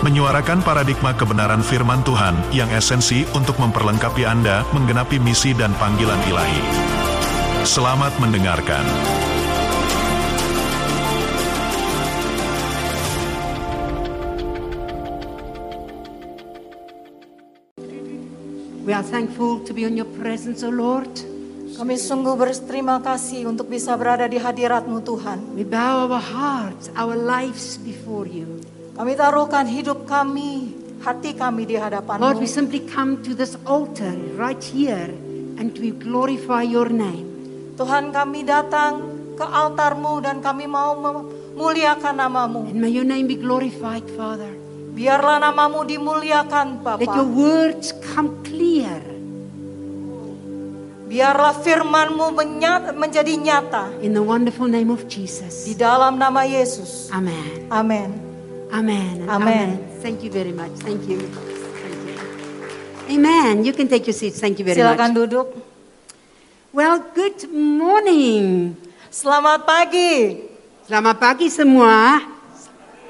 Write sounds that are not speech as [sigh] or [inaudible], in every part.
menyuarakan paradigma kebenaran firman Tuhan yang esensi untuk memperlengkapi Anda menggenapi misi dan panggilan ilahi. Selamat mendengarkan. We are thankful to be in your presence, O Lord. Kami sungguh berterima kasih untuk bisa berada di hadiratmu Tuhan. We bow our hearts, our lives before you. Kami taruhkan hidup kami, hati kami di hadapanmu. Lord, we simply come to this altar right here and we glorify your name. Tuhan kami datang ke altarmu dan kami mau memuliakan namamu. And may your name be glorified, Father. Biarlah namamu dimuliakan Let your Bapa. words come clear Biarlah firmanmu menjadi nyata in the wonderful name of di Jesus. dalam nama Yesus. Amen. Amin. Amen. Amen. Thank you very much. Thank you. Thank you. Amen. You can take your seats. Thank you very Silakan much. duduk. Well, good morning. Selamat pagi. Selamat pagi semua.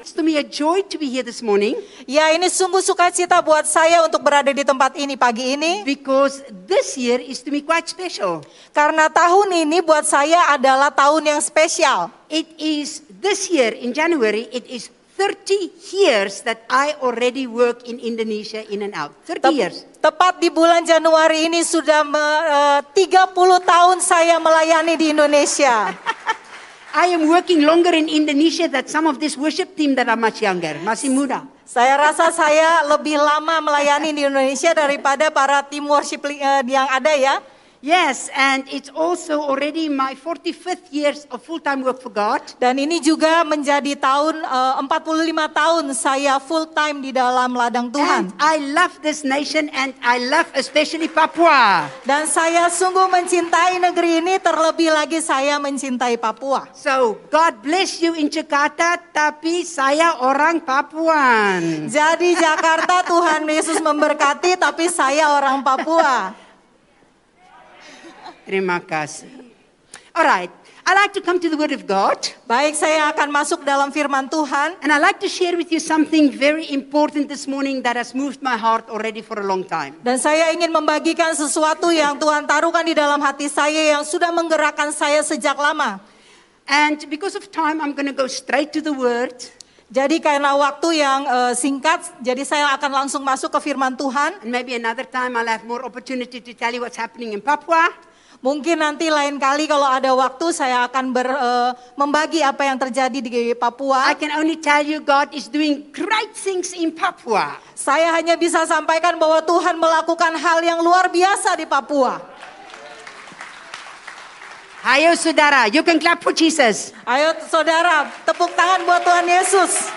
It's to me a joy to be here this morning Ya ini sungguh sukacita buat saya untuk berada di tempat ini pagi ini. because this year is to me quite special. Karena tahun ini buat saya adalah tahun yang spesial. It is this year in January, it is 30 years that I already work in Indonesia in and out. 30 Tep- years. Tepat di bulan Januari ini sudah me- eh, 30 tahun saya melayani di Indonesia. [laughs] I am working longer in Indonesia than some of this worship team that are much younger, masih muda. Saya rasa saya lebih lama melayani di Indonesia daripada para tim worship eh, yang ada ya. Yes, and it's also already my 45th years of full-time work for God. Dan ini juga menjadi tahun eh, 45 tahun saya full time di dalam ladang Tuhan. And I love this nation and I love especially Papua. Dan saya sungguh mencintai negeri ini terlebih lagi saya mencintai Papua. So, God bless you in Jakarta, tapi saya orang Papuan. Jadi Jakarta Tuhan Yesus memberkati tapi saya orang Papua. Terima kasih. Alright, I like to come to the Word of God Baik, saya akan masuk dalam firman Tuhan. and I like to share with you something very important this morning that has moved my heart already for a long time. Dan saya ingin membagikan sesuatu yang Tuhan taruhkan di dalam hati saya yang sudah menggerakkan saya sejak lama. And because of time, I'm going to go straight to the Word. Jadi karena waktu yang eh, singkat, jadi saya akan langsung masuk ke firman Tuhan. And maybe another time I'll have more opportunity to tell you what's happening in Papua. Mungkin nanti lain kali kalau ada waktu saya akan ber, eh, membagi apa yang terjadi di Papua. I can only tell you God is doing great things in Papua. Saya hanya bisa sampaikan bahwa Tuhan melakukan hal yang luar biasa di Papua. Hayo saudara, you can clap for Jesus. Ayo saudara, tepuk tangan buat Tuhan Yesus.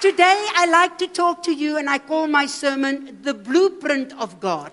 Today I like to talk to you and I call my sermon The Blueprint of God.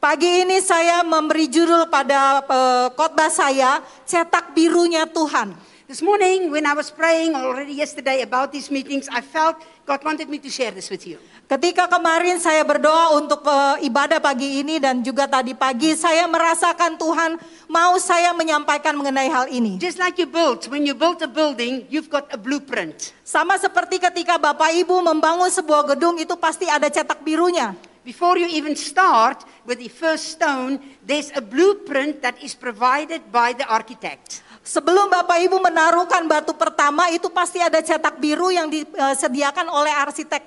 Pagi ini saya memberi judul pada eh, khotbah saya, cetak birunya Tuhan. This morning when I was praying already yesterday about these meetings, I felt God wanted me to share this with you. Ketika kemarin saya berdoa untuk eh, ibadah pagi ini dan juga tadi pagi, saya merasakan Tuhan mau saya menyampaikan mengenai hal ini. Just like you built, when you build a building, you've got a blueprint. Sama seperti ketika Bapak Ibu membangun sebuah gedung itu pasti ada cetak birunya. Before you even start with the first stone, there's a blueprint that is provided by the architect. Sebelum Bapak Ibu menaruhkan batu pertama itu pasti ada cetak biru yang disediakan oleh arsitek.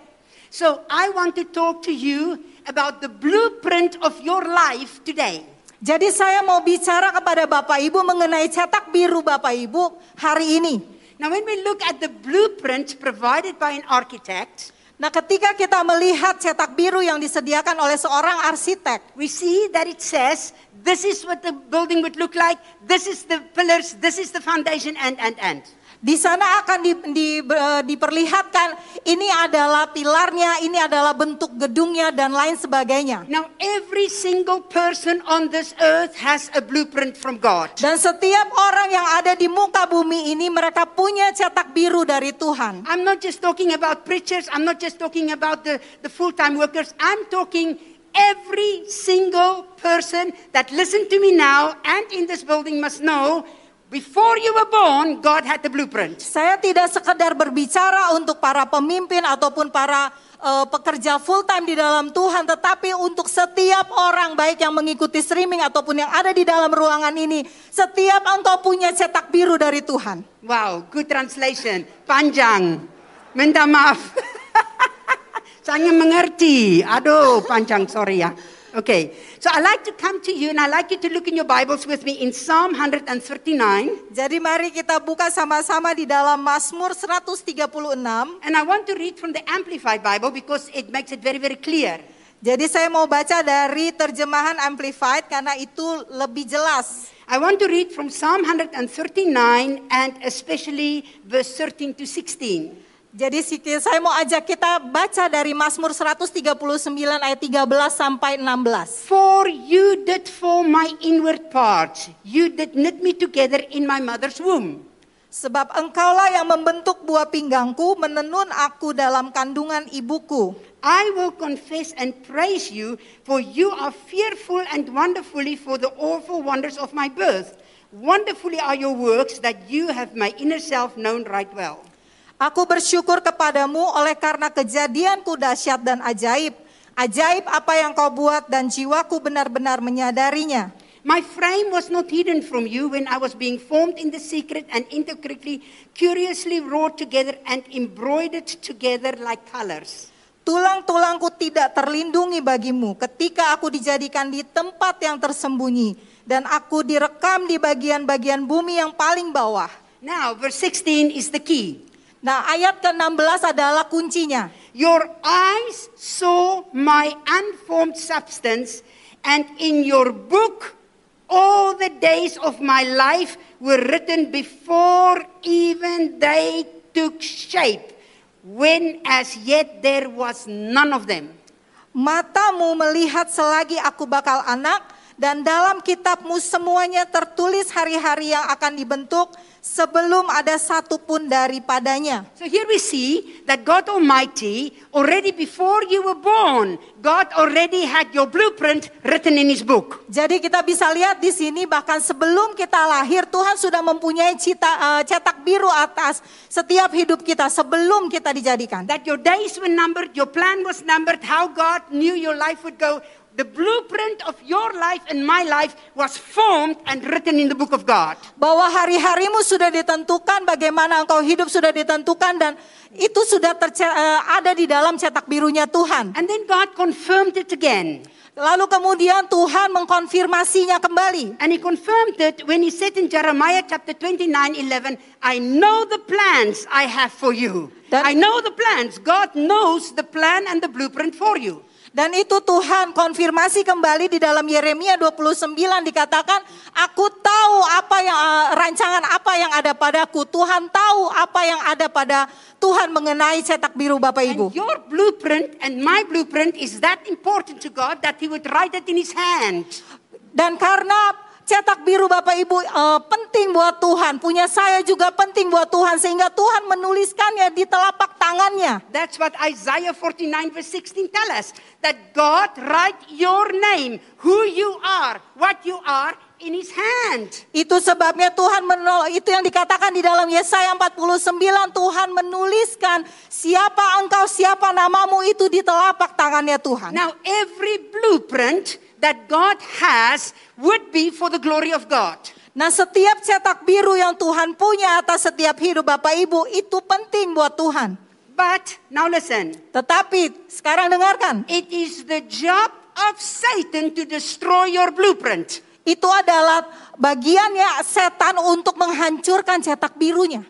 So I want to talk to you about the blueprint of your life today. Jadi saya mau bicara kepada Bapak Ibu mengenai cetak biru Bapak Ibu hari ini. Now, when we look at the blueprint provided by an architect, Nah, ketika kita melihat cetak biru yang disediakan oleh seorang arsitek, we see that it says, this is what the building would look like, this is the pillars, this is the foundation, and, and, and. Di sana akan di, di, eh, diperlihatkan ini adalah pilarnya, ini adalah bentuk gedungnya dan lain sebagainya. Now, every single person on this earth has a blueprint from God. Dan setiap orang yang ada di muka bumi ini mereka punya cetak biru dari Tuhan. I'm not just talking about preachers, I'm not just talking about the, the full time workers, I'm talking every single person that listen to me now and in this building must know before you were born, God had the blueprint. Saya tidak sekedar berbicara untuk para pemimpin ataupun para eh, pekerja full time di dalam Tuhan, tetapi untuk setiap orang baik yang mengikuti streaming ataupun yang ada di dalam ruangan ini, setiap engkau punya cetak biru dari Tuhan. Wow, good translation. Panjang. Minta maaf. [laughs] Saya mengerti. Aduh, panjang, sorry ya. Okay, so I like to come to you and I like you to look in your Bibles with me in Psalm 139. Jadi mari kita buka sama-sama di dalam Mazmur 136. And I want to read from the Amplified Bible because it makes it very, very clear. Jadi saya mau baca dari terjemahan Amplified karena itu lebih jelas. I want to read from Psalm 139 and especially verse 13 to 16. Jadi saya mau ajak kita baca dari Mazmur 139 ayat 13 sampai 16. For you did form my inward parts, you did knit me together in my mother's womb. Sebab engkaulah yang membentuk buah pinggangku, menenun aku dalam kandungan ibuku. I will confess and praise you, for you are fearful and wonderfully for the awful wonders of my birth. Wonderfully are your works that you have my inner self known right well. Aku bersyukur kepadamu oleh karena kejadianku dahsyat dan ajaib. Ajaib apa yang kau buat dan jiwaku benar-benar menyadarinya. My frame was not hidden from you when I was being formed in the secret and intricately, curiously wrought together and embroidered together like colors. Tulang-tulangku tidak terlindungi bagimu ketika aku dijadikan di tempat yang tersembunyi dan aku direkam di bagian-bagian bumi yang paling bawah. Now, verse 16 is the key. Nah, ayat ke-16 adalah kuncinya. Your eyes saw my unformed substance, and in your book all the days of my life were written before even they took shape, when as yet there was none of them. Matamu melihat selagi aku bakal anak dan dalam kitabmu semuanya tertulis hari-hari yang akan dibentuk sebelum ada satu pun daripadanya. So here we see that God Almighty, already before you were born, God already had your blueprint written in His book. Jadi kita bisa lihat di sini bahkan sebelum kita lahir Tuhan sudah mempunyai cita, eh, cetak biru atas setiap hidup kita sebelum kita dijadikan. That your days were numbered, your plan was numbered, how God knew your life would go. The blueprint of your life and my life was formed and written in the book of God. Bahwa hari-harimu sudah ditentukan, bagaimana engkau hidup sudah ditentukan dan itu sudah eh, ada di dalam cetak birunya Tuhan. And then God confirmed it again. Lalu kemudian Tuhan mengkonfirmasinya kembali. And he confirmed it when he said in Jeremiah chapter 29 11, I know the plans I have for you. Dan- I know the plans. God knows the plan and the blueprint for you. Dan itu Tuhan konfirmasi kembali di dalam Yeremia 29 dikatakan, aku tahu apa yang eh, rancangan apa yang ada padaku. Tuhan tahu apa yang ada pada Tuhan mengenai cetak biru Bapak Ibu. And your blueprint and my blueprint is that important to God that he would write it in his hand. Dan karena cetak biru Bapak Ibu eh, penting buat Tuhan, punya saya juga penting buat Tuhan sehingga Tuhan menuliskannya di telapak tangannya. That's what Isaiah 49 verse 16 tell us. That God write your name, who you are, what you are in his hand. Itu sebabnya Tuhan menol itu yang dikatakan di dalam Yesaya 49 Tuhan menuliskan siapa engkau siapa namamu itu di telapak tangannya Tuhan. Now every blueprint that God has would be for the glory of God. Nah setiap cetak biru yang Tuhan punya atas setiap hidup Bapak Ibu itu penting buat Tuhan. But now listen, Tetapi sekarang dengarkan, it is the job of Satan to destroy your blueprint. itu adalah bagiannya setan untuk menghancurkan cetak birunya.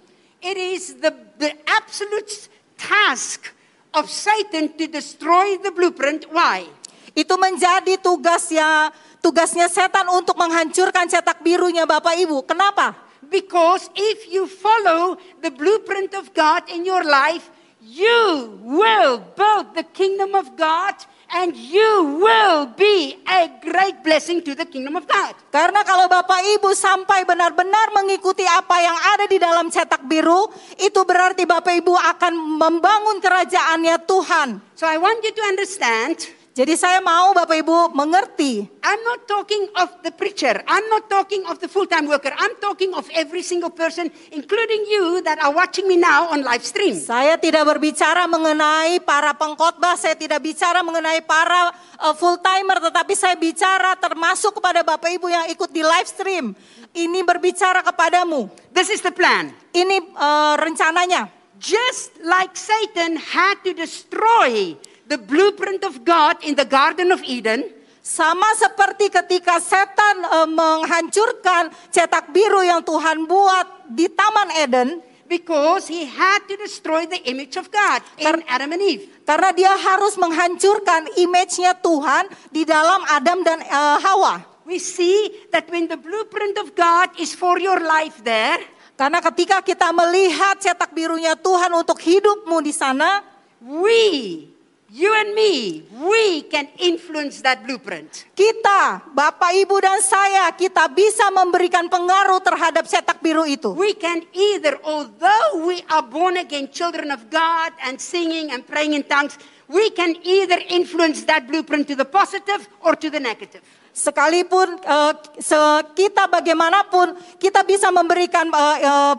It is the, the absolute task of Satan to destroy the blueprint. Why? Itu menjadi tugasnya tugasnya setan untuk menghancurkan cetak birunya Bapak Ibu. Kenapa? Because if you follow the blueprint of God in your life, you will build the kingdom of God and you will be a great blessing to the kingdom of God. Karena kalau Bapak Ibu sampai benar-benar mengikuti apa yang ada di dalam cetak biru, itu berarti Bapak Ibu akan membangun kerajaannya Tuhan. So I want you to understand Jadi saya mau Bapak Ibu mengerti. I'm not talking of the preacher. I'm not talking of the full time worker. I'm talking of every single person, including you that are watching me now on live stream. Saya tidak berbicara mengenai para pengkhotbah, saya tidak bicara mengenai para uh, full timer, tetapi saya bicara termasuk kepada Bapak Ibu yang ikut di live stream. Ini berbicara kepadamu. This is the plan. Ini uh, rencananya. Just like Satan had to destroy the blueprint of God in the Garden of Eden, Sama seperti ketika setan uh, menghancurkan cetak biru yang Tuhan buat di Taman Eden, because he had to destroy the image of God in Adam and Eve. karena dia harus menghancurkan image-nya Tuhan di dalam Adam dan uh, Hawa. We see that when the blueprint of God is for your life there, Karena ketika kita melihat cetak birunya Tuhan untuk hidupmu di sana, we, you and me, we can influence that blueprint. kita, Bapak, Ibu, dan saya, kita bisa memberikan pengaruh terhadap cetak biru itu. We can either, although we are born again children of God and singing and praying in tongues, we can either influence that blueprint to the positive or to the negative. Sekalipun eh, se- kita bagaimanapun, kita bisa memberikan eh, eh,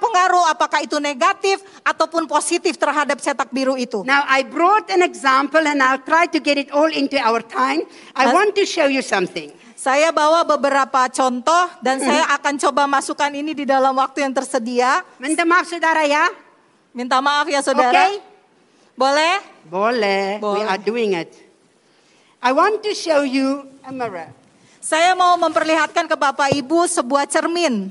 pengaruh apakah itu negatif ataupun positif terhadap cetak biru itu. Now, I brought an example and I'll try to get it all into our time. I want to show you something. Saya bawa beberapa contoh dan saya akan coba masukkan ini di dalam waktu yang tersedia. Minta maaf, saudara ya? Minta maaf ya saudara. Okay? Boleh? Boleh. We Boleh. are doing it. I want to show you a mirror. Saya mau memperlihatkan ke Bapak Ibu sebuah cermin.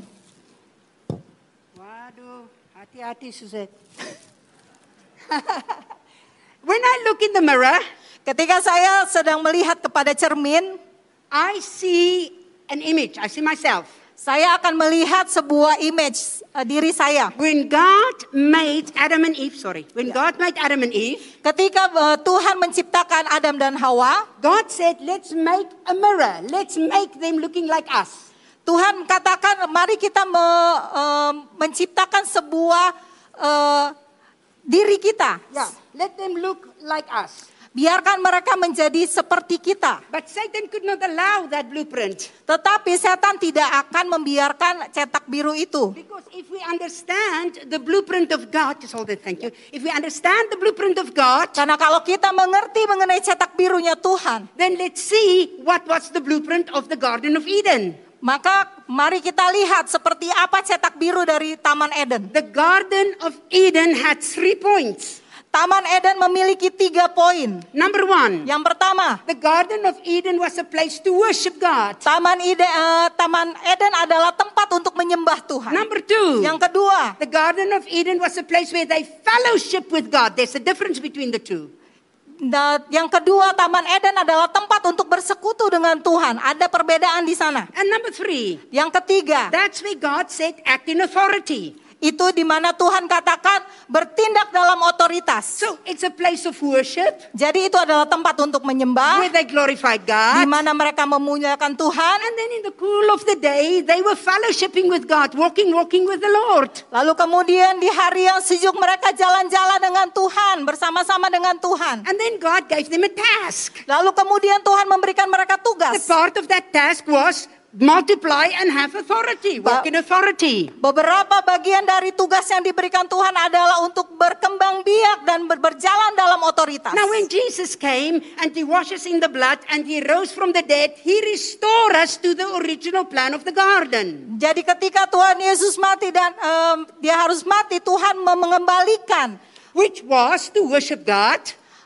Waduh, hati-hati Suzette. [laughs] when I look in the mirror, Ketika saya sedang melihat kepada cermin, I see an image. I see myself. Saya akan melihat sebuah image eh, diri saya. When God made Adam and Eve, sorry, when God made Adam and Eve, Ketika eh, Tuhan menciptakan Adam dan Hawa, God said, let's make a mirror. Let's make them looking like us. Tuhan katakan, mari kita me- eh, menciptakan sebuah eh, diri kita. Yeah, let them look like us. Biarkan mereka menjadi seperti kita. But Satan could not allow that blueprint. Tetapi setan tidak akan membiarkan cetak biru itu. Because if we understand the blueprint of God, just hold it, thank you. If we understand the blueprint of God, Karena kalau kita mengerti mengenai cetak birunya Tuhan, then let's see what was the blueprint of the Garden of Eden. maka mari kita lihat seperti apa cetak biru dari Taman Eden. The Garden of Eden had three points. Taman Eden memiliki tiga poin. Number one, Yang pertama, the Garden of Eden was a place to worship God. Taman Ide, eh, Taman Eden adalah tempat untuk menyembah Tuhan. Number two, Yang kedua, the Garden of Eden was a place where they fellowship with God. There's a difference between the two. da- yang kedua Taman Eden adalah tempat untuk bersekutu dengan Tuhan. Ada perbedaan di sana. And number three, Yang ketiga, that's where God said act in authority. Itu di mana Tuhan katakan bertindak dalam otoritas. So it's a place of worship Jadi itu adalah tempat untuk menyembah where they glorified di God. mana mereka memuliakan Tuhan. And then in the cool of the day, they were fellowshipping with God, walking, walking with the Lord. Lalu kemudian di hari yang sejuk mereka jalan-jalan dengan Tuhan, bersama-sama dengan Tuhan. And then God gave them a task. Lalu kemudian Tuhan memberikan mereka The tugas. part of that task was multiply and have authority, walk Ba- in authority. Beberapa bagian dari tugas yang diberikan Tuhan adalah untuk berkembang biak dan ber- berjalan dalam otoritas. Now, when Jesus came and he washed us in the blood and he rose from the dead, he restored us to the original plan of the garden. Jadi ketika Tuhan Yesus mati dan em, dia harus mati, Tuhan mengembalikan Which was to worship God,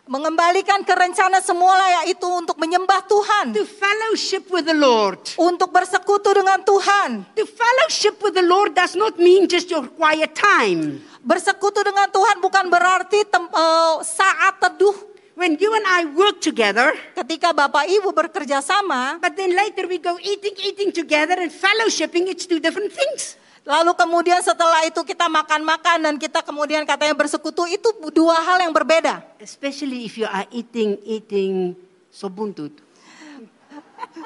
mengembalikan ke rencana semula yaitu untuk menyembah Tuhan, to fellowship with the Lord. untuk bersekutu dengan Tuhan. To fellowship with the Lord does not mean just your quiet time. Bersekutu dengan Tuhan bukan berarti tem- eh, saat teduh When you and I work together, ketika Bapak Ibu bekerja sama, but then later we go eating, eating together and fellowshipping, it's two different things. Lalu kemudian setelah itu kita makan-makan dan kita kemudian katanya bersekutu itu dua hal yang berbeda. Especially if you are eating eating sobuntut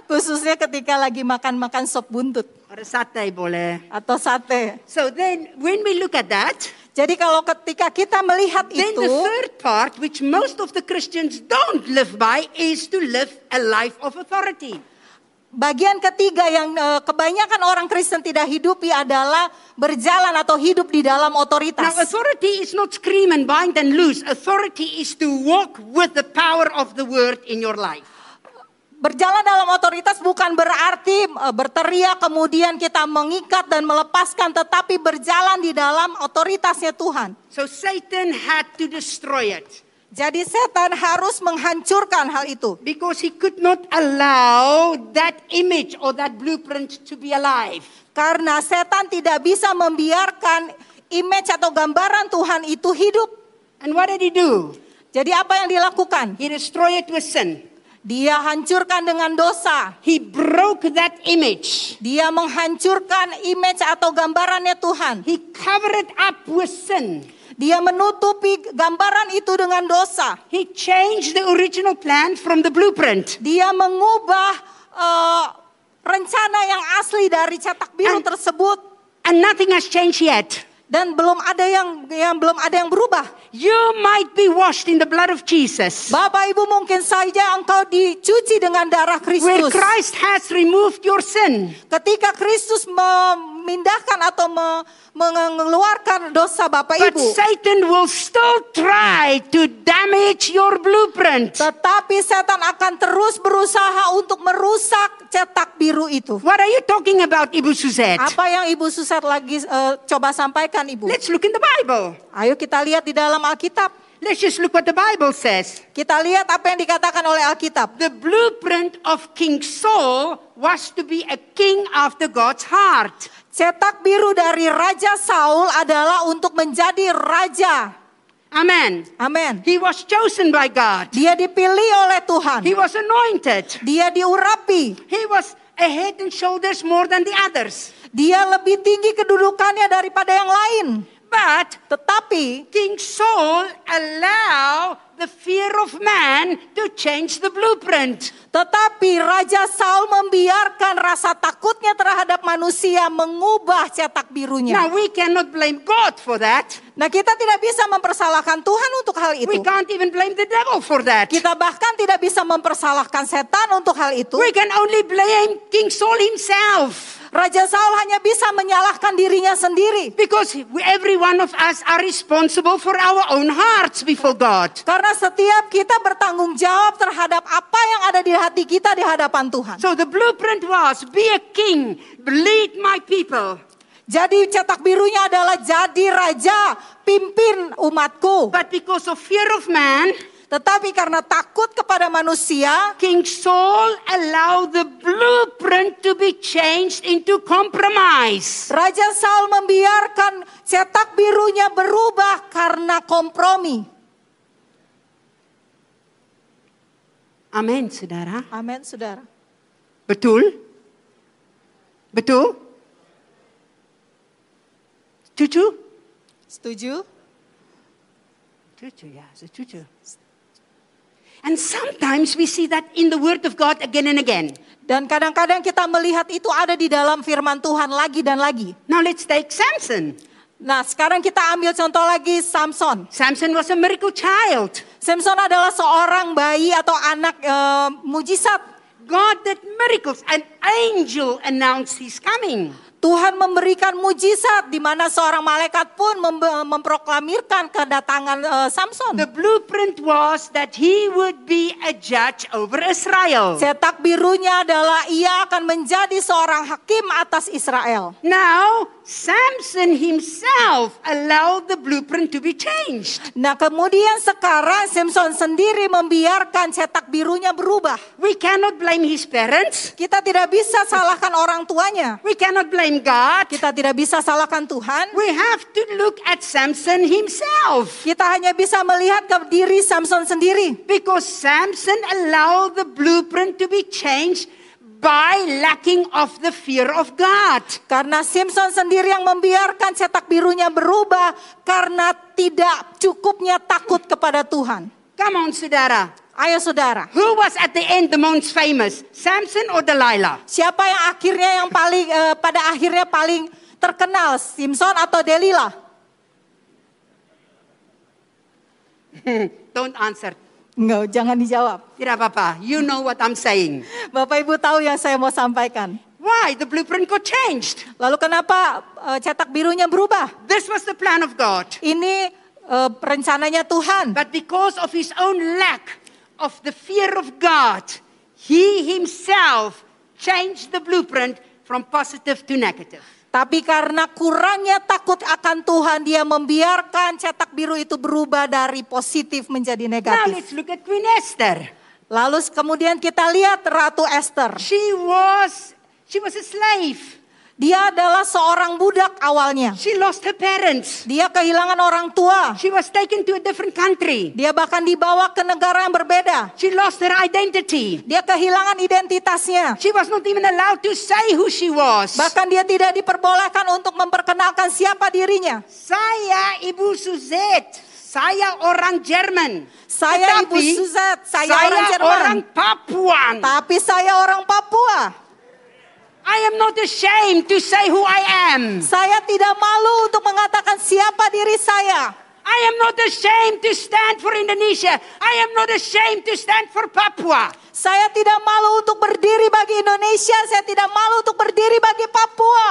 Khususnya ketika lagi makan-makan sop buntut or satay boleh. atau sate. So then when we look at that, Jadi kalau ketika kita melihat then itu, the third part which most of the Christians don't live by is to live a life of authority. Bagian ketiga yang eh, kebanyakan orang Kristen tidak hidupi adalah berjalan atau hidup di dalam Now otoritas. authority is not scream and bind and loose. Authority is to walk with the power of the word in your life. Berjalan dalam otoritas bukan berarti eh, berteriak kemudian kita mengikat dan melepaskan, tetapi berjalan di dalam otoritasnya Tuhan. So Satan had to destroy it. Jadi setan harus menghancurkan hal itu. Because he could not allow that image or that blueprint to be alive. Karena setan tidak bisa membiarkan image atau gambaran Tuhan itu hidup. And what did he do? Jadi apa yang dilakukan? He destroyed it with sin. Dia hancurkan dengan dosa. He broke that image. Dia menghancurkan image atau gambarannya Tuhan. He covered it up with sin. Dia menutupi gambaran itu dengan dosa. He changed the original plan from the blueprint. Dia mengubah eh, rencana yang asli dari cetak biru And- tersebut And nothing has changed yet. dan belum ada yang yang belum ada yang berubah. You might be washed in the blood of Jesus. Bapak Ibu mungkin saja engkau dicuci dengan darah Where Kristus. Christ has removed your sin. Ketika Kristus memindahkan atau me- mengeluarkan dosa Bapak But Ibu. Satan will still try to damage your blueprint. Tetapi setan akan terus berusaha untuk merusak cetak biru itu. What are you talking about, Ibu Suzette? Apa yang Ibu Susat lagi eh, coba sampaikan Ibu? Let's look in the Bible. Ayo kita lihat di dalam Alkitab. Let's just look what the Bible says. Kita lihat apa yang dikatakan oleh Alkitab. The blueprint of King Saul was to be a king after God's heart. Cetak biru dari Raja Saul adalah untuk menjadi raja. Amen. Amin. He was chosen by God. Dia dipilih oleh Tuhan. He was anointed. Dia diurapi. He was a head and shoulders more than the others. Dia lebih tinggi kedudukannya daripada yang lain. But Tetapi King Saul allowed the fear of man to change the blueprint. Tetapi Raja Saul membiarkan rasa takutnya terhadap manusia mengubah cetak birunya. Now we cannot blame God for that. Nah kita tidak bisa mempersalahkan Tuhan untuk hal itu. We can't even blame the devil for that. Kita bahkan tidak bisa mempersalahkan setan untuk hal itu. We can only blame King Saul himself. Raja Saul hanya bisa menyalahkan dirinya sendiri. Because we- every one of us are responsible for our own hearts before God. Karena setiap kita bertanggung jawab terhadap apa yang ada di hati kita di hadapan Tuhan. So the blueprint was be a king, lead my people. Jadi cetak birunya adalah jadi raja, pimpin umatku. But because of fear of man, Tetapi karena takut kepada manusia, King Saul allowed the blueprint to be changed into compromise. Raja Saul membiarkan cetak birunya berubah karena kompromi. Amin, saudara. Amin, saudara. Betul? Betul? Cucu? Setuju? Cucu, ya, setuju. And sometimes we see that in the Word of God again and again. Dan kadang-kadang kita melihat itu ada di dalam firman Tuhan lagi dan lagi. Now let's take Samson. Nah, sekarang kita ambil contoh lagi Samson. Samson was a miracle child. Samson adalah seorang bayi atau anak eh, mujizat. God did miracles. An angel announced his coming. Tuhan memberikan mujizat di mana seorang malaikat pun mem- memproklamirkan kedatangan eh, Samson. The blueprint was that he would be a judge over Israel. Cetak birunya adalah ia akan menjadi seorang hakim atas Israel. Now, Samson himself allowed the blueprint to be changed. Nah kemudian sekarang Samson sendiri membiarkan cetak birunya berubah. We cannot blame his parents. Kita tidak bisa salahkan orang tuanya. We cannot blame God. Kita tidak bisa salahkan Tuhan. We have to look at Samson himself. Kita hanya bisa melihat ke diri Samson sendiri. Because Samson allowed the blueprint to be changed by lacking of the fear of God. Karena Simpson sendiri yang membiarkan cetak birunya berubah karena tidak cukupnya takut kepada Tuhan. Come on, saudara. Ayo saudara, Who was at the end the most famous? Samson or Delilah? siapa yang akhirnya yang paling eh, pada akhirnya paling terkenal, Simpson atau Delila? [laughs] Don't answer. Enggak, jangan dijawab. Tidak apa-apa. You know what I'm saying. Bapak Ibu tahu yang saya mau sampaikan. Why? The blueprint got changed. Lalu kenapa eh, cetak birunya berubah? This was the plan of God. Ini eh, rencananya Tuhan. But because of his own lack of the fear of God, he himself changed the blueprint from positive to negative. Tapi karena kurangnya takut akan Tuhan, dia membiarkan cetak biru itu berubah dari positif menjadi Now negatif. let's look at Queen Esther. Lalu kemudian kita lihat Ratu Esther. She was she was a slave. Dia adalah seorang budak awalnya. She lost her parents. Dia kehilangan orang tua. She was taken to a different country. Dia bahkan dibawa ke negara yang berbeda. She lost her identity. Dia kehilangan identitasnya. She was not even allowed to say who she was. Bahkan dia tidak diperbolehkan untuk memperkenalkan siapa dirinya. Saya Ibu Suzette. Saya orang Jerman. Saya Ibu Tetapi, Suzette, saya saya orang Jerman. orang Papuan. Tapi saya orang Papua. I am not ashamed to say who I am. Saya tidak malu untuk mengatakan siapa diri saya. I am not ashamed to stand for Indonesia. I am not ashamed to stand for Papua. Saya tidak malu untuk berdiri bagi Indonesia, saya tidak malu untuk berdiri bagi Papua.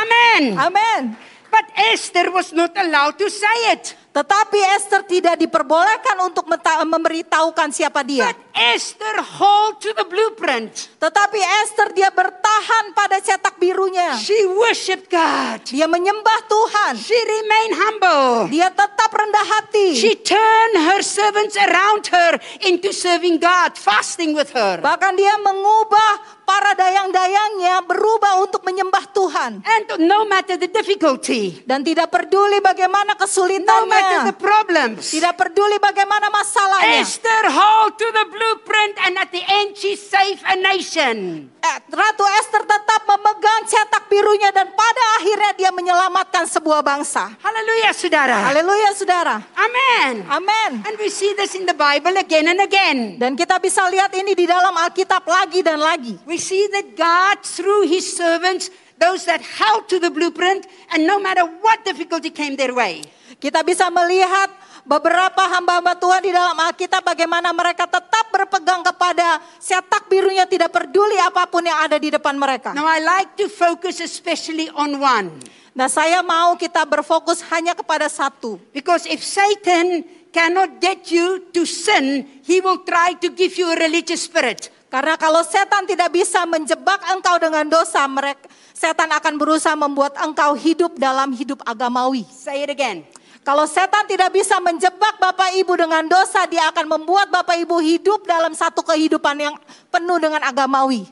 Amen. Amin. But Esther was not allowed to say it. Tetapi Esther tidak diperbolehkan untuk memberitahukan siapa dia. But Esther hold to the blueprint. Tetapi Esther dia bertahan pada cetak birunya. She worshiped God. Dia menyembah Tuhan. She remained humble. Dia tetap rendah hati. She turned her servants around her into serving God, fasting with her. Bahkan dia mengubah para dayang-dayangnya berubah untuk menyembah Tuhan. And no matter the difficulty, Dan tidak peduli bagaimana no matter kesulitannya. the problems, Tidak peduli bagaimana masalahnya. Esther hold to the blueprint and at the end she saved a nation. Eh, Ratu Esther tetap memegang cetak birunya dan pada akhirnya dia menyelamatkan sebuah bangsa. Hallelujah, saudara. Haleluya saudara. Amen. Amin. And we see this in the Bible again and again. Dan kita bisa lihat ini di dalam Alkitab lagi dan lagi. We see that God, through his servants, those that held to the blueprint, and no matter what difficulty came their way, Kita bisa melihat beberapa hamba-hamba Tuhan di dalam Alkitab bagaimana mereka tetap berpegang kepada cetak birunya tidak peduli apa pun yang ada di depan mereka. Now, I like to focus especially on one. Nah saya mau kita berfokus hanya kepada satu. Because if Satan cannot get you to sin, he will try to give you a religious spirit. Karena kalau setan tidak bisa menjebak engkau dengan dosa, mereka setan akan berusaha membuat engkau hidup dalam hidup agamawi. Say it again. Kalau setan tidak bisa menjebak Bapak Ibu dengan dosa, dia akan membuat Bapak Ibu hidup dalam satu kehidupan yang penuh dengan agamawi.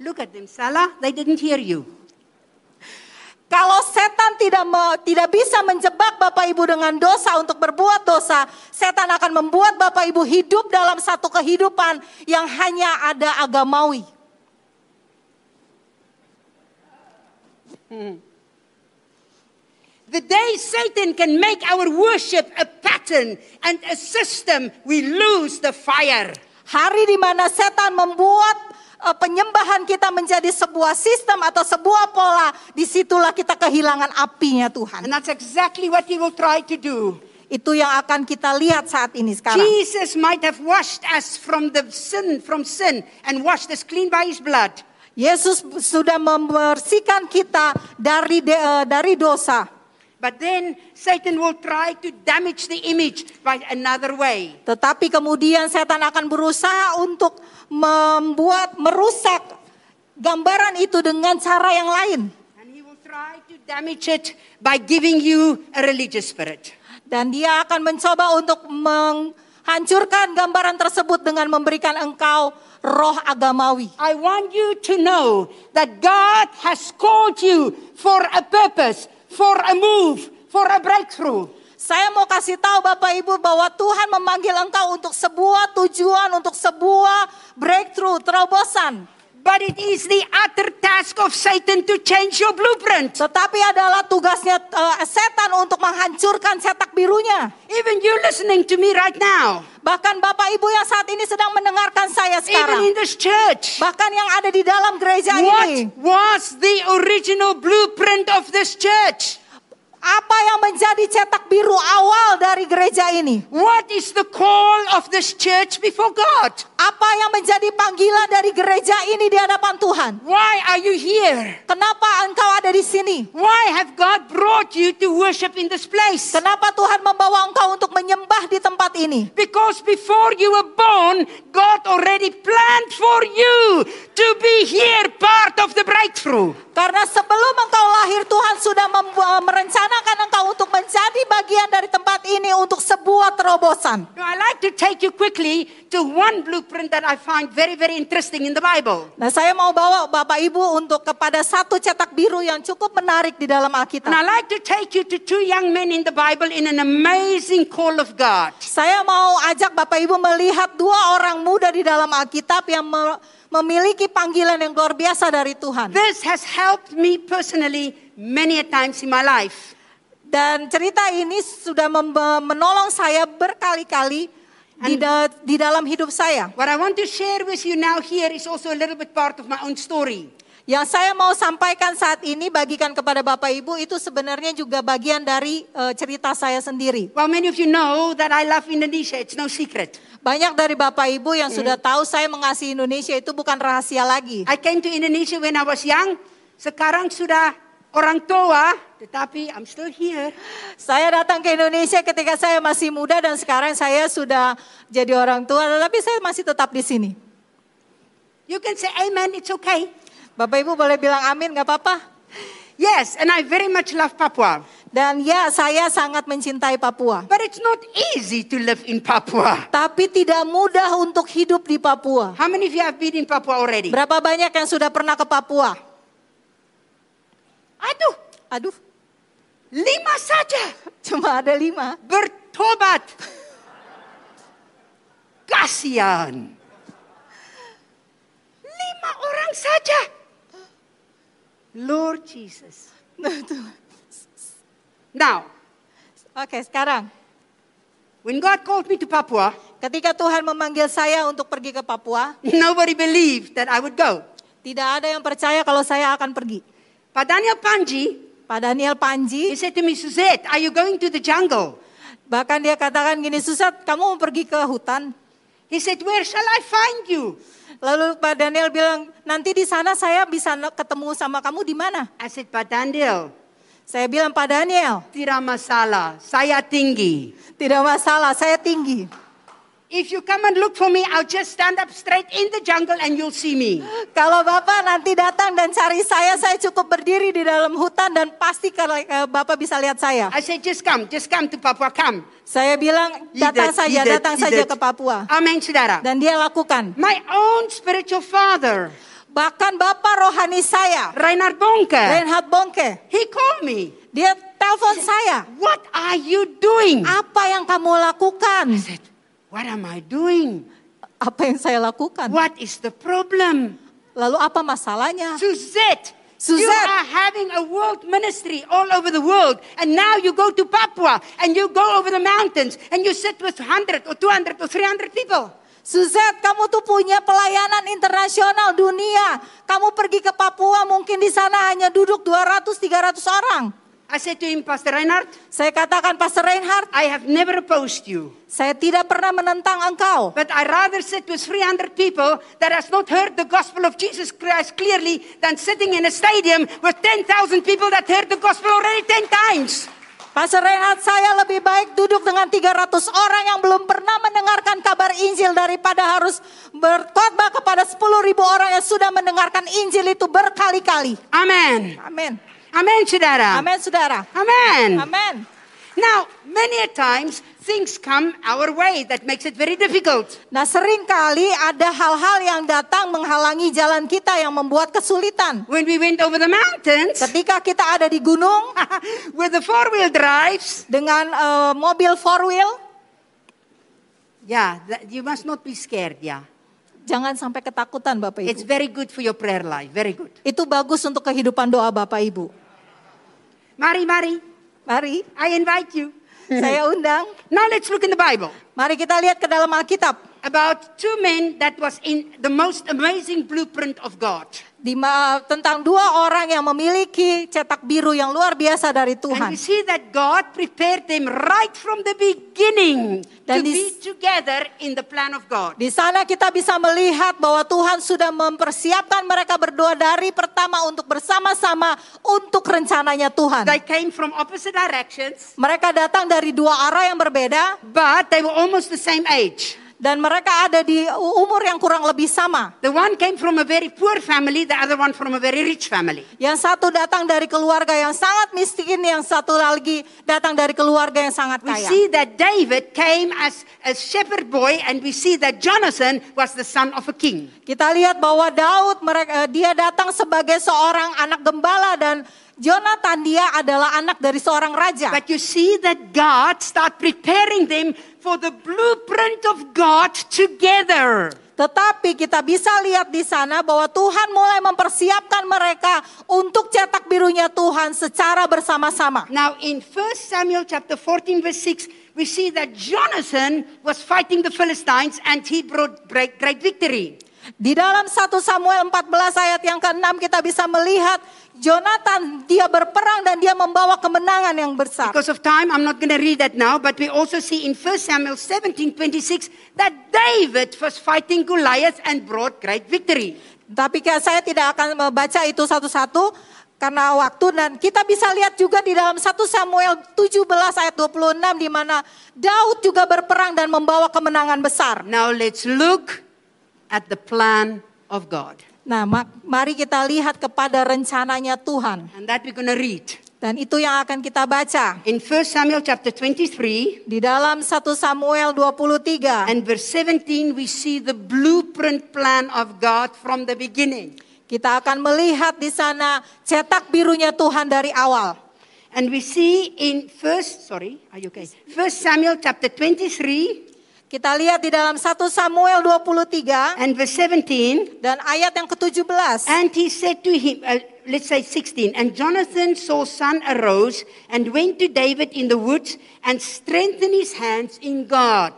Look at them, Salah. They didn't hear you. Kalau setan tidak me- tidak bisa menjebak Bapak Ibu dengan dosa untuk berbuat dosa, setan akan membuat Bapak Ibu hidup dalam satu kehidupan yang hanya ada agamawi. The day Satan can make our worship a pattern and a system, we lose the fire. Hari di mana setan membuat eh, penyembahan kita menjadi sebuah sistem atau sebuah pola, di situlah kita kehilangan apinya Tuhan. And that's exactly what he will try to do. Itu yang akan kita lihat saat ini sekarang. Jesus might have washed us from the sin, from sin, and washed us clean by his blood. Yesus sudah membersihkan kita dari de- eh, dari dosa. But then Satan will try to damage the image by another way. Tetapi kemudian setan akan berusaha untuk membuat merusak gambaran itu dengan cara yang lain. And he will try to damage it by giving you a religious spirit. Dan dia akan mencoba untuk menghancurkan gambaran tersebut dengan memberikan engkau roh agamawi. I want you to know that God has called you for a purpose, for a move, for a breakthrough. Saya mau kasih tahu Bapak Ibu bahwa Tuhan memanggil engkau untuk sebuah tujuan, untuk sebuah breakthrough, terobosan. But it is the utter task of Satan to change your blueprint. Tetapi adalah tugasnya eh, setan untuk menghancurkan cetak birunya. Even you listening to me right now, Bahkan Bapak Ibu yang saat ini sedang mendengarkan saya even sekarang. in this church, Bahkan yang ada di dalam gereja what ini. was the original blueprint of this church? Apa yang menjadi cetak biru awal dari gereja ini? What is the call of this church before God? Apa yang menjadi panggilan dari gereja ini di hadapan Tuhan? Why are you here? Kenapa engkau ada di sini? Why have God brought you to worship in this place? Kenapa Tuhan membawa engkau untuk menyembah di tempat ini? Because before you were born, God already planned for you to be here, part of the breakthrough. Karena sebelum engkau lahir Tuhan sudah eh, merencanakan engkau untuk menjadi bagian dari tempat ini untuk sebuah terobosan. Now, I like to take you quickly to one blueprint that I find very, very interesting in the Bible. Nah saya mau bawa Bapak Ibu untuk kepada satu cetak biru yang cukup menarik di dalam And Alkitab. I like to take you to two young men in the Bible in an amazing call of God. Saya mau ajak Bapak Ibu melihat dua orang muda di dalam Alkitab yang me- memiliki panggilan yang luar biasa dari Tuhan. This has helped me personally many a times in my life. Dan cerita ini sudah menolong saya berkali-kali di, da- di dalam hidup saya. What I want to share with you now here is also a little bit part of my own story. Yang saya mau sampaikan saat ini bagikan kepada Bapak Ibu itu sebenarnya juga bagian dari eh, cerita saya sendiri. Well, many of you know that I love Indonesia. It's no secret. Banyak dari Bapak Ibu yang sudah tahu saya mengasihi Indonesia itu bukan rahasia lagi. I came to Indonesia when I was young. Sekarang sudah orang tua, tetapi I'm still here. Saya datang ke Indonesia ketika saya masih muda dan sekarang saya sudah jadi orang tua, tetapi saya masih tetap di sini. You can say amen, it's okay. Bapak Ibu boleh bilang amin nggak apa-apa? Yes, and I very much love Papua. Dan ya saya sangat mencintai Papua. But it's not easy to live in Papua. Tapi tidak mudah untuk hidup di Papua. How many of you have been in Papua already? Berapa banyak yang sudah pernah ke Papua? Aduh, Aduh, lima saja cuma ada lima. bertobat. Kasihan. Lima orang saja. Lord Jesus. Now, Oke, sekarang when God called me to Papua, ketika Tuhan memanggil saya untuk pergi ke Papua, nobody believed that I would go. tidak ada yang percaya kalau saya akan pergi. Pak Daniel Panji, Pak Daniel he Panji, said to me, Suzette, are you going to the jungle? bahkan dia katakan gini, Susat, kamu mau pergi ke hutan? He said, where shall I find you? Lalu Pak Daniel bilang, nanti di sana saya bisa ketemu sama kamu di mana? I said, Pak Daniel, Saya bilang, Pak Daniel, tidak masalah, saya tinggi. tidak masalah, saya tinggi. If you come and look for me, I'll just stand up straight in the jungle and you'll see me. [laughs] Kalau Bapak nanti datang dan cari saya, saya cukup berdiri di dalam hutan dan pasti kalau eh, Bapak bisa lihat saya. I said, just come, just come to Papua, come. Saya bilang, datang saja, datang saja ke Papua. Amen, saudara. Dan dia lakukan. My own spiritual father, Bahkan Bapak rohani saya, Reinhard Bonke, Reinhard Bonke, he called me. dia telepon saya. What are you doing? Apa yang kamu lakukan? I said, what am I doing? Apa yang saya lakukan? What is the problem? Lalu apa masalahnya? Suzette, you Suzette. are having a world ministry all over the world. And now you go to Papua and you go over the mountains and you sit with 100 or 200 or 300 people. Suzette, kamu tuh punya pelayanan internasional dunia. Kamu pergi ke Papua, mungkin di sana hanya duduk 200-300 orang. I said to him, Pastor Reinhard, Saya katakan, Pastor Reinhardt, I have never opposed you. saya tidak pernah menentang engkau. But I rather sit with 300 people that has not heard the gospel of Jesus Christ clearly than sitting in a stadium with 10,000 people that heard the gospel already 10 times. Pastor Reinhardt, saya lebih baik duduk dengan 300 orang yang belum pernah mendengarkan kabar Injil daripada harus berkhotbah kepada 10 ribu orang yang sudah mendengarkan Injil itu berkali-kali. Amen. Amin. Amen, saudara. Amin, saudara. Amen. Amin. Now, many a times things come our way that makes it very difficult. Nah sering kali ada hal-hal yang datang menghalangi jalan kita yang membuat kesulitan. When we went over the mountains Ketika kita ada di gunung [laughs] with the four-wheel drives, dengan eh, mobil four wheel, yeah, that, you must not be scared, yeah. jangan sampai ketakutan Bapak It's Ibu. very good for your prayer life, very good. Itu bagus untuk kehidupan doa Bapak Ibu. Mari, Mari, Mari, I invite you. [laughs] saya undang. Now let's look in the Bible Mari kita lihat ke dalam Alkitab. about two men that was in the most amazing blueprint of God. Di tentang dua orang yang memiliki cetak biru yang luar biasa dari And Tuhan. we see that God prepared them right from the beginning to Dan di- be together in the plan of God. Di sana kita bisa melihat bahwa Tuhan sudah mempersiapkan mereka berdua dari pertama untuk bersama-sama untuk rencananya Tuhan. They came from opposite directions, Mereka datang dari dua arah yang berbeda but they were almost the same age. Dan mereka ada di umur yang kurang lebih sama. The one came from a very poor family, the other one from a very rich family. Yang satu datang dari keluarga yang sangat miskin, yang satu lagi datang dari keluarga yang sangat We kaya. see that David came as a shepherd boy, and we see that Jonathan was the son of a king. Kita lihat bahwa Daud mereka dia datang sebagai seorang anak gembala dan Jonathan dia adalah anak dari seorang raja. But you see that God start preparing them for the blueprint of God together. Tetapi kita bisa lihat di sana bahwa Tuhan mulai mempersiapkan mereka untuk cetak birunya Tuhan secara bersama-sama. Now in 1 Samuel chapter 14 verse 6, we see that Jonathan was fighting the Philistines and he brought great, great victory. Di dalam 1 Samuel 14 ayat yang ke-6 kita bisa melihat Jonathan dia berperang dan dia membawa kemenangan yang besar. Because of time, I'm not going to read that now, but we also see in 1 Samuel 17 26 that David was fighting Goliath and brought great victory. Tapi saya tidak akan membaca itu satu-satu karena waktu dan kita bisa lihat juga di dalam 1 Samuel 17 ayat 26 di mana Daud juga berperang dan membawa kemenangan besar. Now let's look at the plan of God. Nah, ma- mari kita lihat kepada rencananya Tuhan. And that we're going to read. Dan itu yang akan kita baca. In 1 Samuel chapter 23 Di dalam 1 Samuel 23 and verse 17, we see the blueprint plan of God from the beginning. kita akan melihat di sana cetak birunya Tuhan dari awal. And we see in first, sorry, are you okay? First Samuel chapter 23 Kita lihat di dalam 1 Samuel 23 and verse 17. dan ayat yang ke-17. And he said to him, uh, let's say 16, and Jonathan saw sun arose and went to David in the woods and strengthened his hands in God.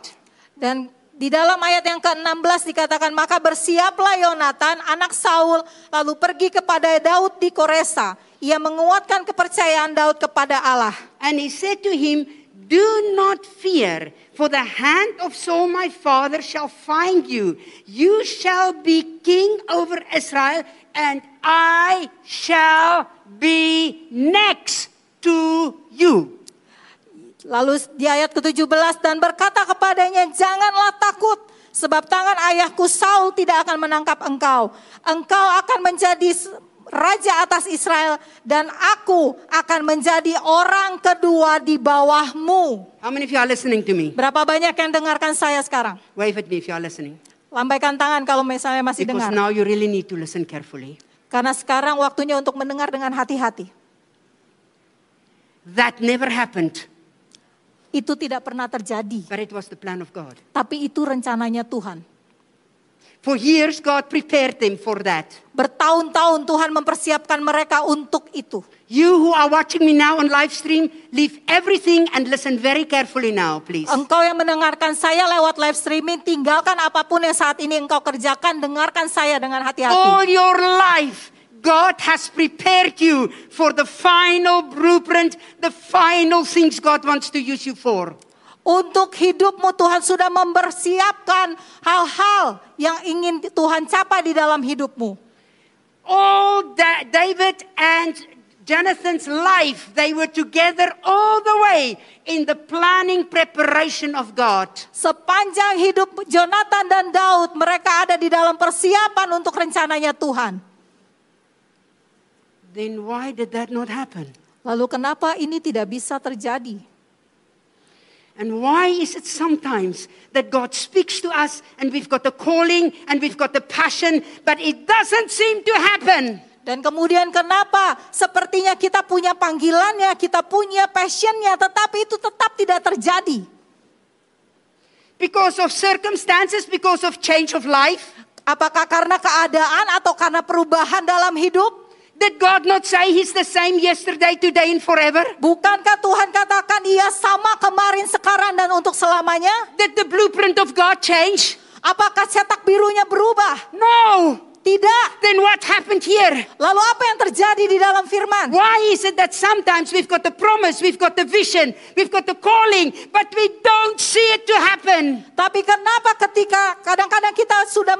Dan di dalam ayat yang ke-16 dikatakan, maka bersiaplah Yonatan, anak Saul, lalu pergi kepada Daud di Koresa. Ia menguatkan kepercayaan Daud kepada Allah. And he said to him, Do not fear, for the hand of Saul my father shall find you. You shall be king over Israel, and I shall be next to you. Lalu di ayat ke-17 dan berkata kepadanya, janganlah takut, sebab tangan ayahku Saul tidak akan menangkap engkau. Engkau akan menjadi raja atas Israel dan aku akan menjadi orang kedua di bawahmu. How many of you are listening to me? Berapa banyak yang dengarkan saya sekarang? Wave at me if you are listening. Lambaikan tangan kalau misalnya masih Because dengar. now you really need to listen carefully. Karena sekarang waktunya untuk mendengar dengan hati-hati. That never happened, Itu tidak pernah terjadi, but it was the plan of God. tapi itu rencananya Tuhan. For years, God prepared them for that. Bertahun-tahun Tuhan mempersiapkan mereka untuk itu. You who are watching me now on live stream, leave everything and listen very carefully now, please. Engkau yang mendengarkan saya lewat live streaming, tinggalkan apa pun yang saat ini engkau kerjakan, dengarkan saya dengan All hati-hati. your life, God has prepared you for the final blueprint, the final things God wants to use you for. Untuk hidupmu Tuhan sudah mempersiapkan hal-hal yang ingin Tuhan capai di dalam hidupmu. All that David and Jonathan's life, they were together all the way in the planning preparation of God. Sepanjang hidup Jonathan dan Daud, mereka ada di dalam persiapan untuk rencananya Tuhan. Then why did that not happen? Lalu kenapa ini tidak bisa terjadi? And why is it sometimes that God speaks to us and we've got the calling and we've got the passion, but it doesn't seem to happen? Dan kemudian kenapa sepertinya kita punya panggilannya, kita punya passionnya, tetapi itu tetap tidak terjadi. Because of circumstances, because of change of life? Apakah karena keadaan atau karena perubahan dalam hidup? Did God not say He's the same yesterday, today, and forever? Bukankah Tuhan katakan ia sama kemarin, sekarang, dan untuk selamanya? Did the blueprint of God change? Apakah cetak birunya berubah? No. Tidak. Then what happened here? Lalu apa yang terjadi di dalam firman? Why is it that sometimes we've got the promise, we've got the vision, we've got the calling, but we don't see it to happen? Tapi kenapa ketika kadang-kadang kita sudah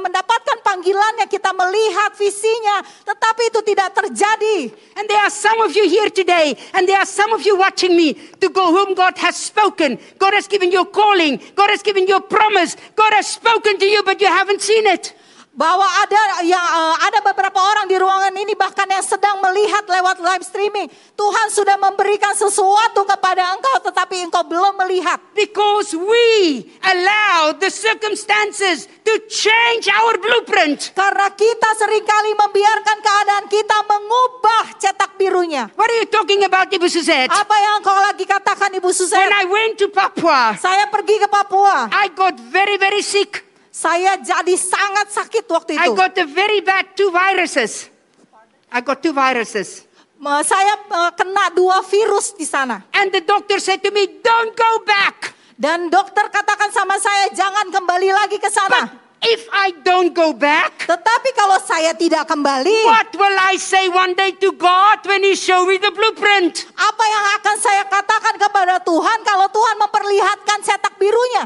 mendapatkan panggilannya, kita melihat visinya, tetapi itu tidak terjadi. And there are some of you here today, and there are some of you watching me to go whom God has spoken. God has given you a calling, God has given you a promise, God has spoken to you, but you haven't seen it. Bahwa ada yang eh, ada beberapa orang di ruangan ini bahkan yang sedang melihat lewat live streaming. Tuhan sudah memberikan sesuatu kepada engkau tetapi engkau belum melihat. Because we allow the circumstances to change our blueprint. Karena kita sering kali membiarkan keadaan kita mengubah cetak birunya. What are you talking about, Ibu Suzette? Apa yang engkau lagi katakan Ibu When Susan? I went to Papua, Saya pergi ke Papua. I got very, very sick. Saya jadi sangat sakit waktu I itu. got a very bad two viruses. I got two viruses. Saya kena dua virus di sana. And the doctor said to me, Don't go back. Dan dokter katakan sama saya jangan kembali lagi ke But sana. if I don't go back, Tetapi kalau saya tidak kembali, what will I say one day to God when He show me the blueprint? apa yang akan saya katakan kepada Tuhan kalau Tuhan memperlihatkan cetak birunya?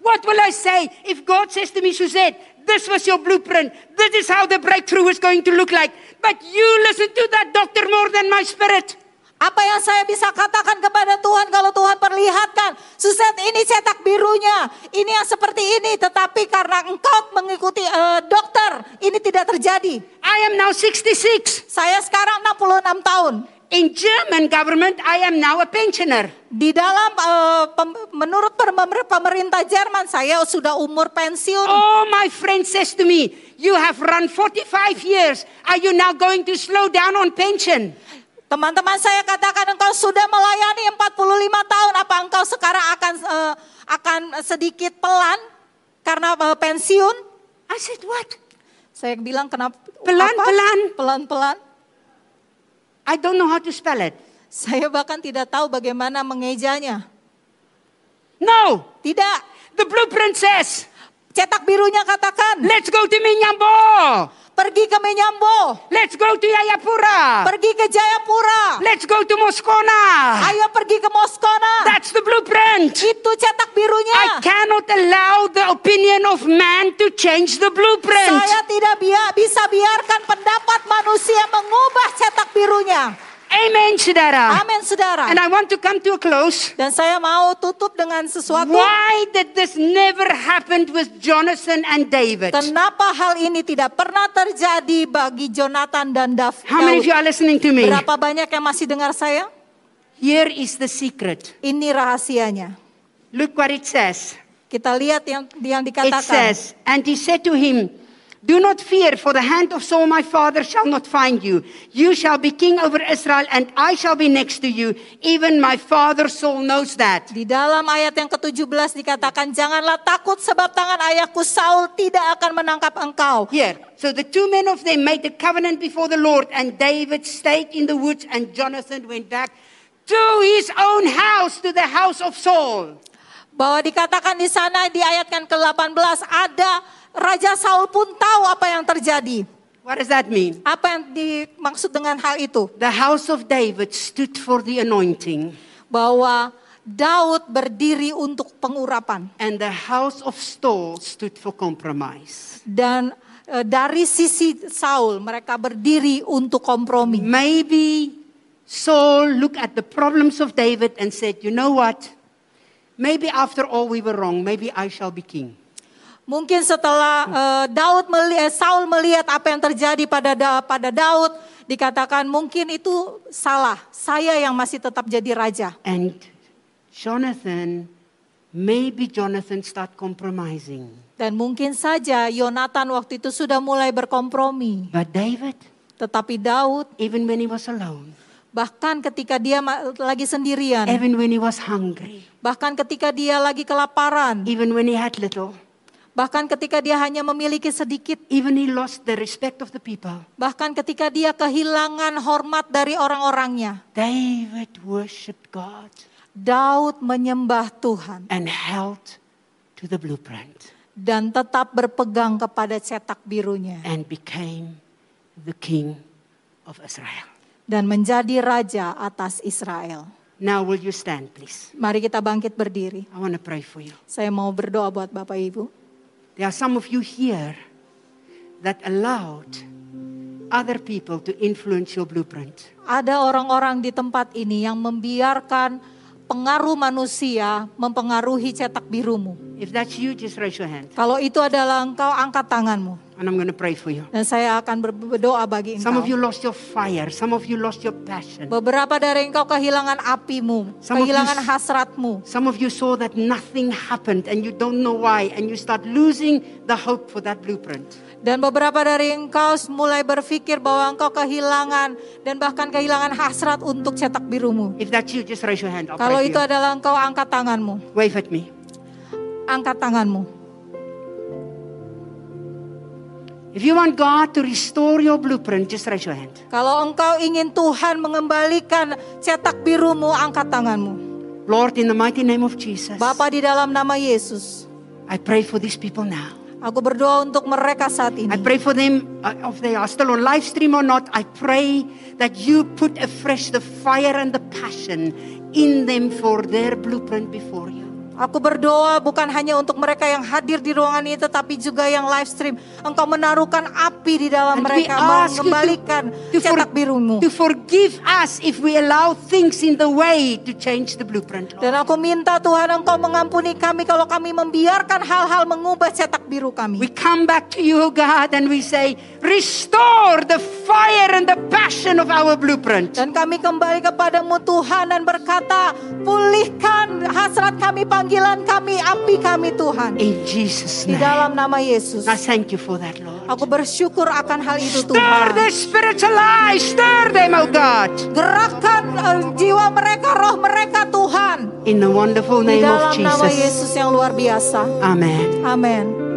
What will I say if God says to me, Suzette, this was your blueprint. This is how the breakthrough is going to look like. But you listen to that doctor more than my spirit. Apa yang saya bisa katakan kepada Tuhan kalau Tuhan perlihatkan, Suset ini cetak birunya, ini yang seperti ini, tetapi karena engkau mengikuti eh, dokter, ini tidak terjadi. I am now 66. Saya sekarang 66 tahun. In German government, I am now a pensioner. Di dalam eh, pem- menurut pemer- pemerintah Jerman saya sudah umur pensiun. Oh, my friend says to me, you have run 45 years. Are you now going to slow down on pension? Teman-teman saya katakan engkau sudah melayani 45 tahun, apa engkau sekarang akan eh, akan sedikit pelan karena eh, pensiun? I said, what? Saya bilang kenapa? Pelan, apa? pelan. Pelan-pelan. I don't know how to spell it. Saya bahkan tidak tahu bagaimana mengejanya. No, Tidak. the blueprint says, Cetak birunya katakan, let's go to Minyambo. Pergi ke Menyambo, Let's go to Yayapura. pergi ke Jayapura, Let's go to Moscona. ayo pergi ke Moskona. That's the blueprint. Itu cetak I birunya. cannot allow the opinion of man to change the blueprint. Saya tidak bisa biarkan pendapat manusia mengubah cetak birunya. Amen, saudara. Amin, saudara. And I want to come to a close. Dan saya mau tutup dengan sesuatu. Why did this never happen with Jonathan and David? Kenapa hal ini tidak pernah terjadi bagi Jonathan dan Dav- How many of you are listening to me? Berapa banyak yang masih dengar saya? Here is the secret. Ini rahasianya. Look what it says. Kita lihat yang yang It dikatakan. says, And he said to him, Do not fear, for the hand of Saul my father shall not find you. You shall be king over Israel, and I shall be next to you. Even my father Saul knows that. Di dalam ayat yang ke-17 dikatakan, Janganlah takut sebab tangan ayahku Saul tidak akan menangkap engkau. Here. So the two men of them made a covenant before the Lord, and David stayed in the woods, and Jonathan went back to his own house, to the house of Saul. Bahwa dikatakan di sana di ayat yang ke-18 ada Raja Saul pun tahu apa yang terjadi. What does that mean? Apa yang dimaksud dengan hal itu? The house of David stood for the anointing, Bahwa Daud berdiri untuk pengurapan. and the house of Saul stood for compromise. Dan eh, dari sisi Saul mereka berdiri untuk kompromi. Maybe Saul looked at the problems of David and said, You know what? Maybe after all we were wrong. Maybe I shall be king. Mungkin setelah eh, Daud melihat, Saul melihat apa yang terjadi pada Da- pada Daud, Dikatakan mungkin itu salah, saya yang masih tetap jadi raja. And Jonathan, maybe Jonathan start compromising. Dan mungkin saja Yonatan waktu itu sudah mulai berkompromi. But David, Tetapi Daud even when he was alone, bahkan ketika dia lagi sendirian, even when he was hungry, bahkan ketika dia lagi kelaparan, even when he had little, bahkan ketika dia hanya memiliki sedikit, even he lost the respect of the people, bahkan ketika dia kehilangan hormat dari orang-orangnya, David worshiped God Daud menyembah Tuhan and held to the blueprint dan tetap berpegang kepada cetak birunya and became the king of Israel. dan menjadi raja atas Israel. Now, will you stand, please? Mari kita bangkit berdiri. I want to pray for you. Saya mau berdoa buat Bapak Ibu. There are some of you here that allowed other people to influence your blueprint. Ada orang-orang di tempat ini yang membiarkan pengaruh manusia mempengaruhi cetak birumu. If that's you, just raise your hand. Kalau itu adalah engkau, angkat tanganmu. And I'm going to pray for you. Dan saya akan ber- berdoa bagi Some of you engkau. lost your fire. Some of you lost your passion. Beberapa dari engkau kehilangan apimu, Some of you- kehilangan hasratmu. Some of you saw that nothing happened and you don't know why, and you start losing the hope for that blueprint. Dan beberapa dari engkau mulai berpikir bahwa engkau kehilangan dan bahkan kehilangan hasrat untuk cetak birumu. If that's you, just raise your hand. I'll Kalau itu you. adalah engkau, angkat tanganmu. Wave at me. Angkat tanganmu. If you want God to restore your blueprint, just raise your hand. Kalau engkau ingin Tuhan mengembalikan cetak birumu, angkat tanganmu. Lord, in the mighty name of Jesus, Bapa di dalam nama Yesus, I pray for these people now. Aku berdoa untuk mereka saat I pray for them, uh, if they are still on live stream or not, I pray that you put afresh the fire and the passion in them for their blueprint before you. Aku berdoa bukan hanya untuk mereka yang hadir di ruangan ini, tetapi juga yang live stream. Engkau menaruhkan api di dalam And mereka, mengembalikan to, to, cetak birumu. to forgive us if we allow things in the way to change the blueprint, Lord. Dan aku minta Tuhan Engkau mengampuni kami kalau kami membiarkan hal-hal mengubah cetak biru kami. We come back to you, God, and we say, restore the fire and the passion of our blueprint. Dan kami kembali kepadamu Tuhan dan berkata, pulihkan hasrat kami, panggilan kami, api kami Tuhan. In Jesus' Di name. dalam nama Yesus. I thank you for that, Lord. Aku bersyukur akan hal itu Stir Tuhan. their spiritual eyes, stir them, oh God. Gerakkan eh, jiwa mereka, roh mereka Tuhan. In the wonderful Di name of dalam nama Jesus. Yesus yang luar biasa. Amen. Amin.